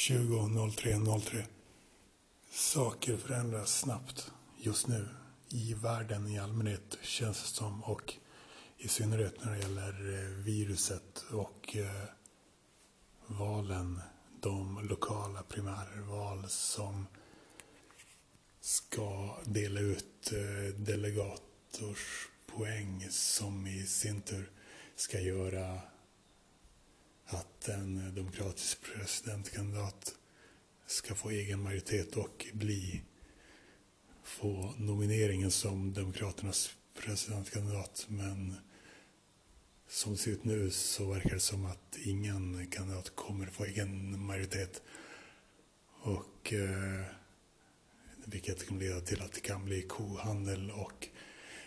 20.03.03. Saker förändras snabbt just nu. I världen i allmänhet känns det som och i synnerhet när det gäller eh, viruset och eh, valen, de lokala primärval som ska dela ut eh, delegatorpoäng som i sin tur ska göra att en demokratisk presidentkandidat ska få egen majoritet och bli få nomineringen som Demokraternas presidentkandidat. Men som det ser ut nu så verkar det som att ingen kandidat kommer få egen majoritet. Och eh, vilket kan leda till att det kan bli kohandel och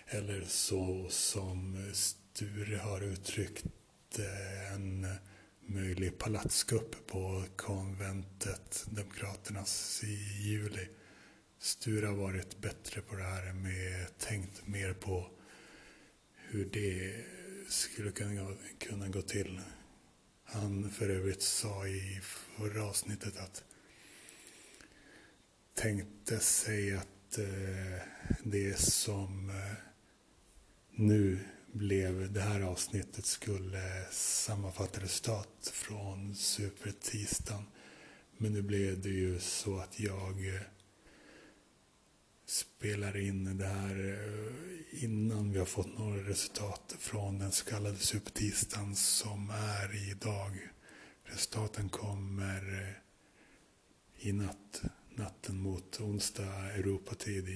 eller så som Sture har uttryckt eh, en möjlig palatskupp på konventet Demokraternas i juli. Sture har varit bättre på det här med tänkt mer på hur det skulle kunna, kunna gå till. Han för övrigt sa i förra avsnittet att tänkte sig att eh, det som eh, nu blev det här avsnittet skulle sammanfatta resultat från supertisdagen. Men nu blev det ju så att jag eh, spelar in det här eh, innan vi har fått några resultat från den så kallade supertisdagen som är idag. Resultaten kommer eh, i natt, natten mot onsdag Europatid.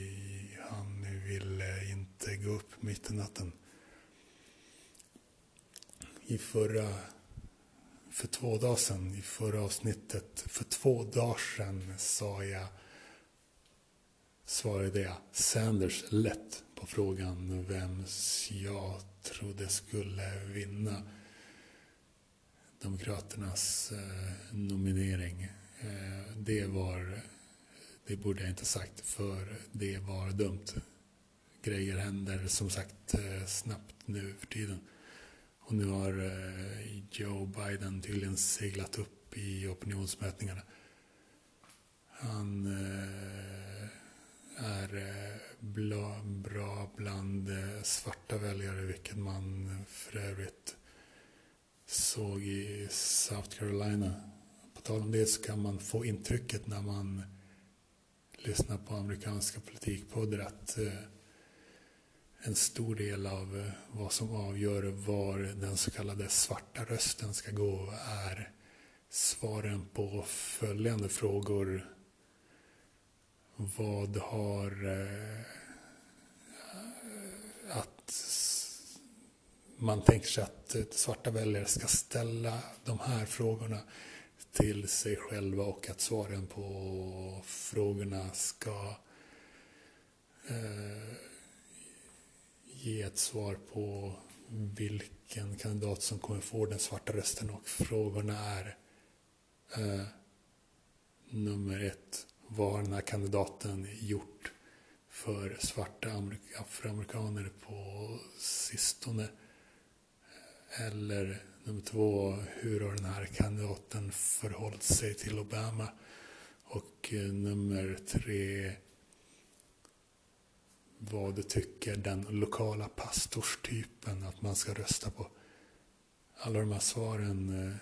Han ville inte gå upp mitt i natten i förra, för två dagar sedan, i förra avsnittet, för två dagar sedan sa jag, svarade jag Sanders lätt på frågan vem jag trodde skulle vinna Demokraternas eh, nominering. Eh, det var, det borde jag inte sagt för det var dumt. Grejer händer som sagt eh, snabbt nu för tiden. Och nu har eh, Joe Biden tydligen seglat upp i opinionsmätningarna. Han eh, är eh, bra bland svarta väljare, vilket man för övrigt såg i South Carolina. På tal om det så kan man få intrycket när man lyssnar på amerikanska politikpoddar att en stor del av eh, vad som avgör var den så kallade svarta rösten ska gå är svaren på följande frågor. Vad har eh, att man tänker sig att eh, svarta väljare ska ställa de här frågorna till sig själva och att svaren på frågorna ska eh, ge ett svar på vilken kandidat som kommer få den svarta rösten och frågorna är eh, nummer ett, vad har den här kandidaten gjort för svarta afroamerikaner på sistone? Eller nummer två, hur har den här kandidaten förhållit sig till Obama? Och eh, nummer tre, vad tycker den lokala pastorstypen att man ska rösta på. Alla de här svaren eh,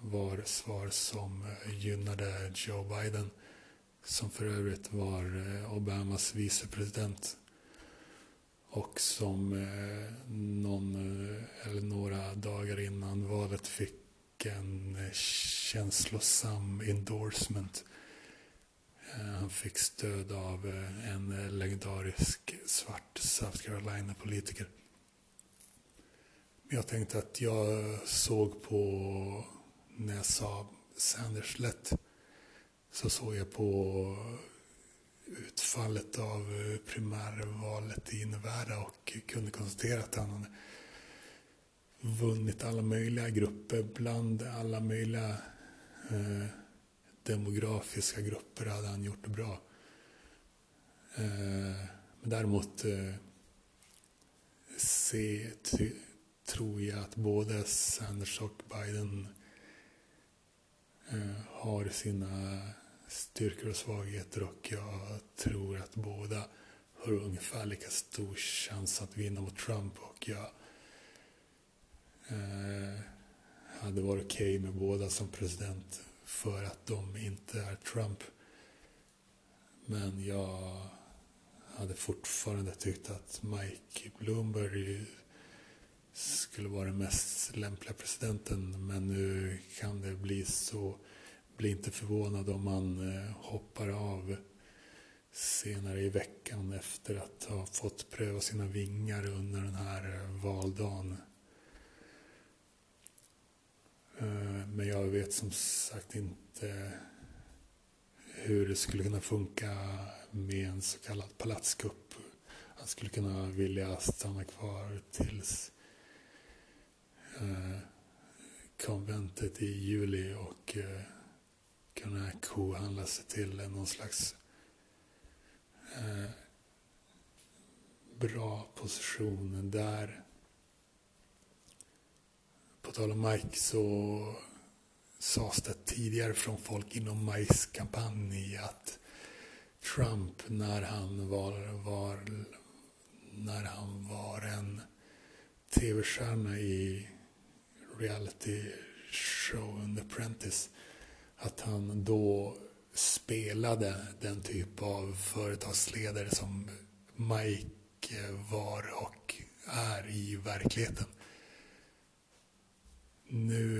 var svar som eh, gynnade Joe Biden som för övrigt var eh, Obamas vicepresident och som någon eller några dagar innan valet fick en känslosam endorsement Eh, han fick stöd av eh, en legendarisk svart South Carolina-politiker. Jag tänkte att jag såg på, när jag sa Sanders lätt, så såg jag på utfallet av eh, primärvalet i Nevada och kunde konstatera att han hade vunnit alla möjliga grupper bland alla möjliga eh, demografiska grupper hade han gjort det bra. Eh, men däremot eh, se, tror jag att både Sanders och Biden eh, har sina styrkor och svagheter och jag tror att båda har ungefär lika stor chans att vinna mot Trump och jag eh, hade varit okej okay med båda som president för att de inte är Trump. Men jag hade fortfarande tyckt att Mike Bloomberg skulle vara den mest lämpliga presidenten. Men nu kan det bli så. Bli inte förvånad om man eh, hoppar av senare i veckan efter att ha fått pröva sina vingar under den här valdagen. Eh, men jag vet som sagt inte hur det skulle kunna funka med en så kallad palatskupp. Han skulle kunna vilja stanna kvar tills eh, konventet i juli och eh, kunna kohandla sig till någon slags bra position där. På tal om Mike så sades det tidigare från folk inom Mikes kampanj att Trump när han var, var, när han var en tv-stjärna i reality showen The Apprentice att han då spelade den typ av företagsledare som Mike var och är i verkligheten. Nu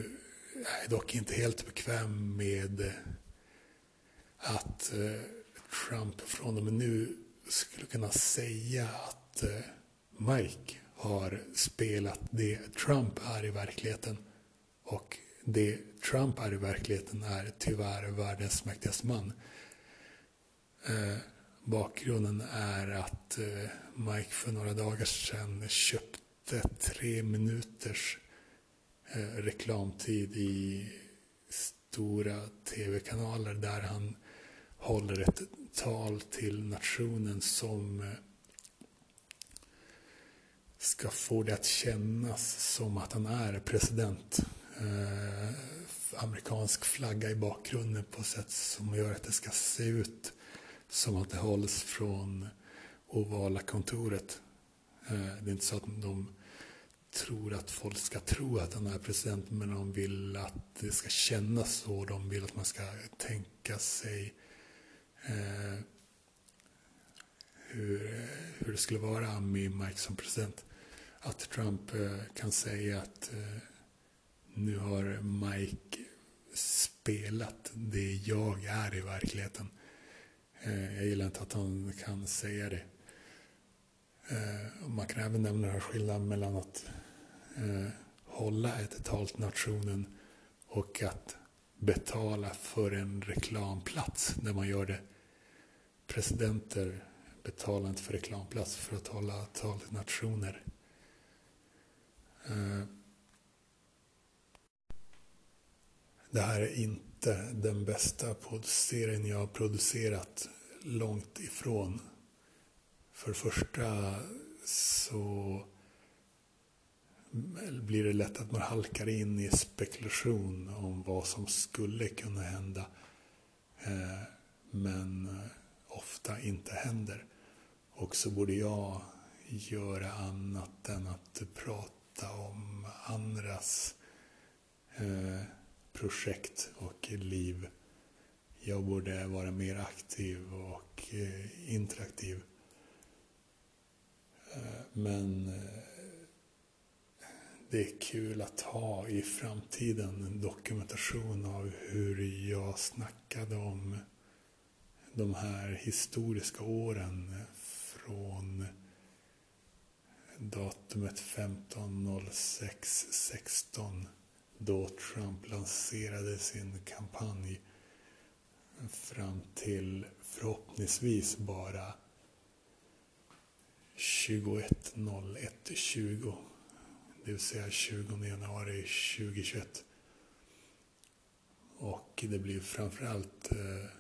är jag dock inte helt bekväm med att eh, Trump från och med nu skulle kunna säga att eh, Mike har spelat det Trump är i verkligheten. Och det Trump är i verkligheten är tyvärr världens mäktigaste man. Eh, bakgrunden är att eh, Mike för några dagar sedan köpte tre minuters eh, reklamtid i stora tv-kanaler där han håller ett tal till nationen som eh, ska få det att kännas som att han är president. Eh, amerikansk flagga i bakgrunden på ett sätt som gör att det ska se ut som att det hålls från ovala kontoret. Eh, det är inte så att de tror att folk ska tro att han är president men de vill att det ska kännas så. De vill att man ska tänka sig eh, hur, eh, hur det skulle vara med Mike som president. Att Trump eh, kan säga att eh, nu har Mike spelat det jag är i verkligheten. Eh, jag gillar inte att han kan säga det. Eh, man kan även nämna den här skillnaden mellan att eh, hålla ett tal till nationen och att betala för en reklamplats när man gör det. Presidenter betalar inte för reklamplats för att hålla tal till nationer. Eh, det här är inte den bästa poddserien jag har producerat. Långt ifrån. För det första så blir det lätt att man halkar in i spekulation om vad som skulle kunna hända. Eh, men eh, ofta inte händer. Och så borde jag göra annat än att prata om andras eh, projekt och liv. Jag borde vara mer aktiv och interaktiv. Men det är kul att ha i framtiden en dokumentation av hur jag snackade om de här historiska åren från datumet 15.06.16 då Trump lanserade sin kampanj fram till förhoppningsvis bara 21.01.20 det vill säga 20 januari 2021. Och det blir framförallt eh,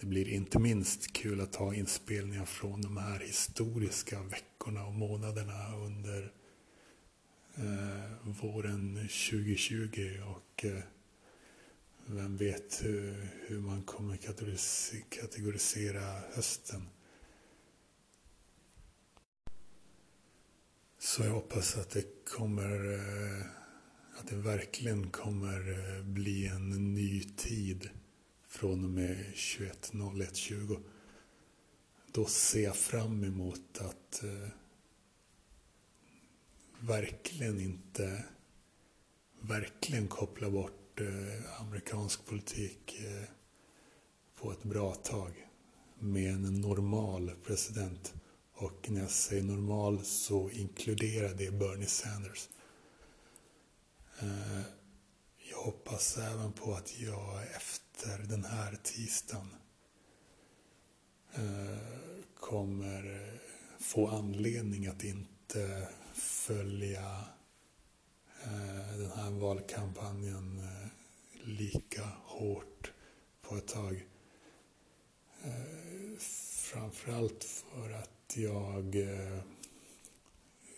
det blir inte minst kul att ha inspelningar från de här historiska veckorna och månaderna under eh, våren 2020 och eh, vem vet hur, hur man kommer kategorisera hösten. Så jag hoppas att det kommer, eh, att det verkligen kommer eh, bli en ny tid från och med 21.01.20. Då ser jag fram emot att eh, verkligen inte, verkligen koppla bort amerikansk politik på ett bra tag med en normal president. Och när jag säger normal så inkluderar det Bernie Sanders. Eh, jag hoppas även på att jag efter den här tisdagen eh, kommer få anledning att inte följa eh, den här valkampanjen lika hårt på ett tag. Framförallt för att jag eh,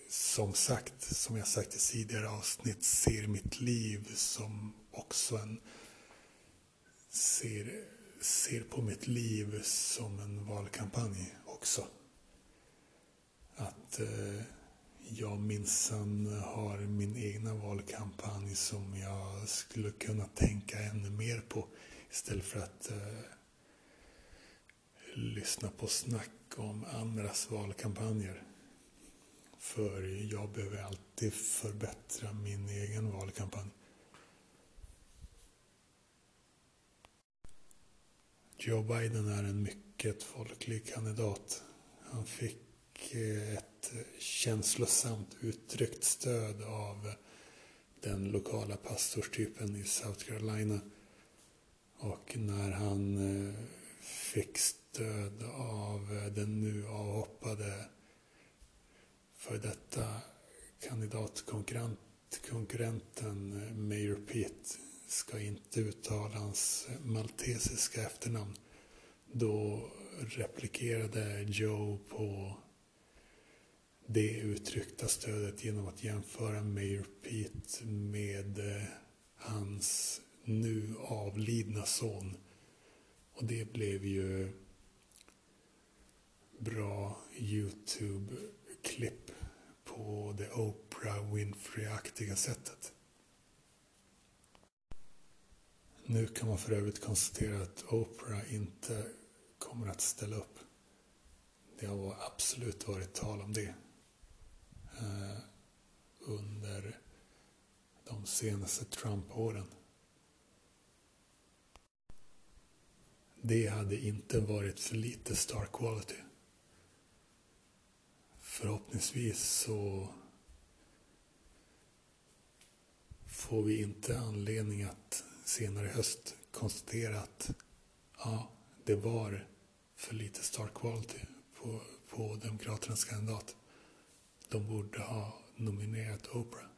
som sagt, som jag sagt i tidigare avsnitt, ser mitt liv som också en ser, ser på mitt liv som en valkampanj också. Att eh, jag minsann har min egna valkampanj som jag skulle kunna tänka ännu mer på istället för att eh, lyssna på snack om andras valkampanjer. För jag behöver alltid förbättra min egen valkampanj. Joe Biden är en mycket folklig kandidat. Han fick eh, ett känslosamt uttryckt stöd av den lokala pastorstypen i South Carolina. Och när han eh, fick död av eh, den nu avhoppade för detta kandidatkonkurrenten eh, Mayor Pitt ska inte uttala hans eh, maltesiska efternamn. Då replikerade Joe på det uttryckta stödet genom att jämföra Mayor Pete med hans nu avlidna son. Och det blev ju bra YouTube-klipp på det Oprah Winfrey-aktiga sättet. Nu kan man för övrigt konstatera att Oprah inte kommer att ställa upp. Det har absolut varit tal om det eh, under de senaste Trump-åren. Det hade inte varit för lite star quality förhoppningsvis så får vi inte anledning att senare i höst konstatera att ja, det var för lite star quality på, på Demokraternas kandidat. De borde ha nominerat Oprah.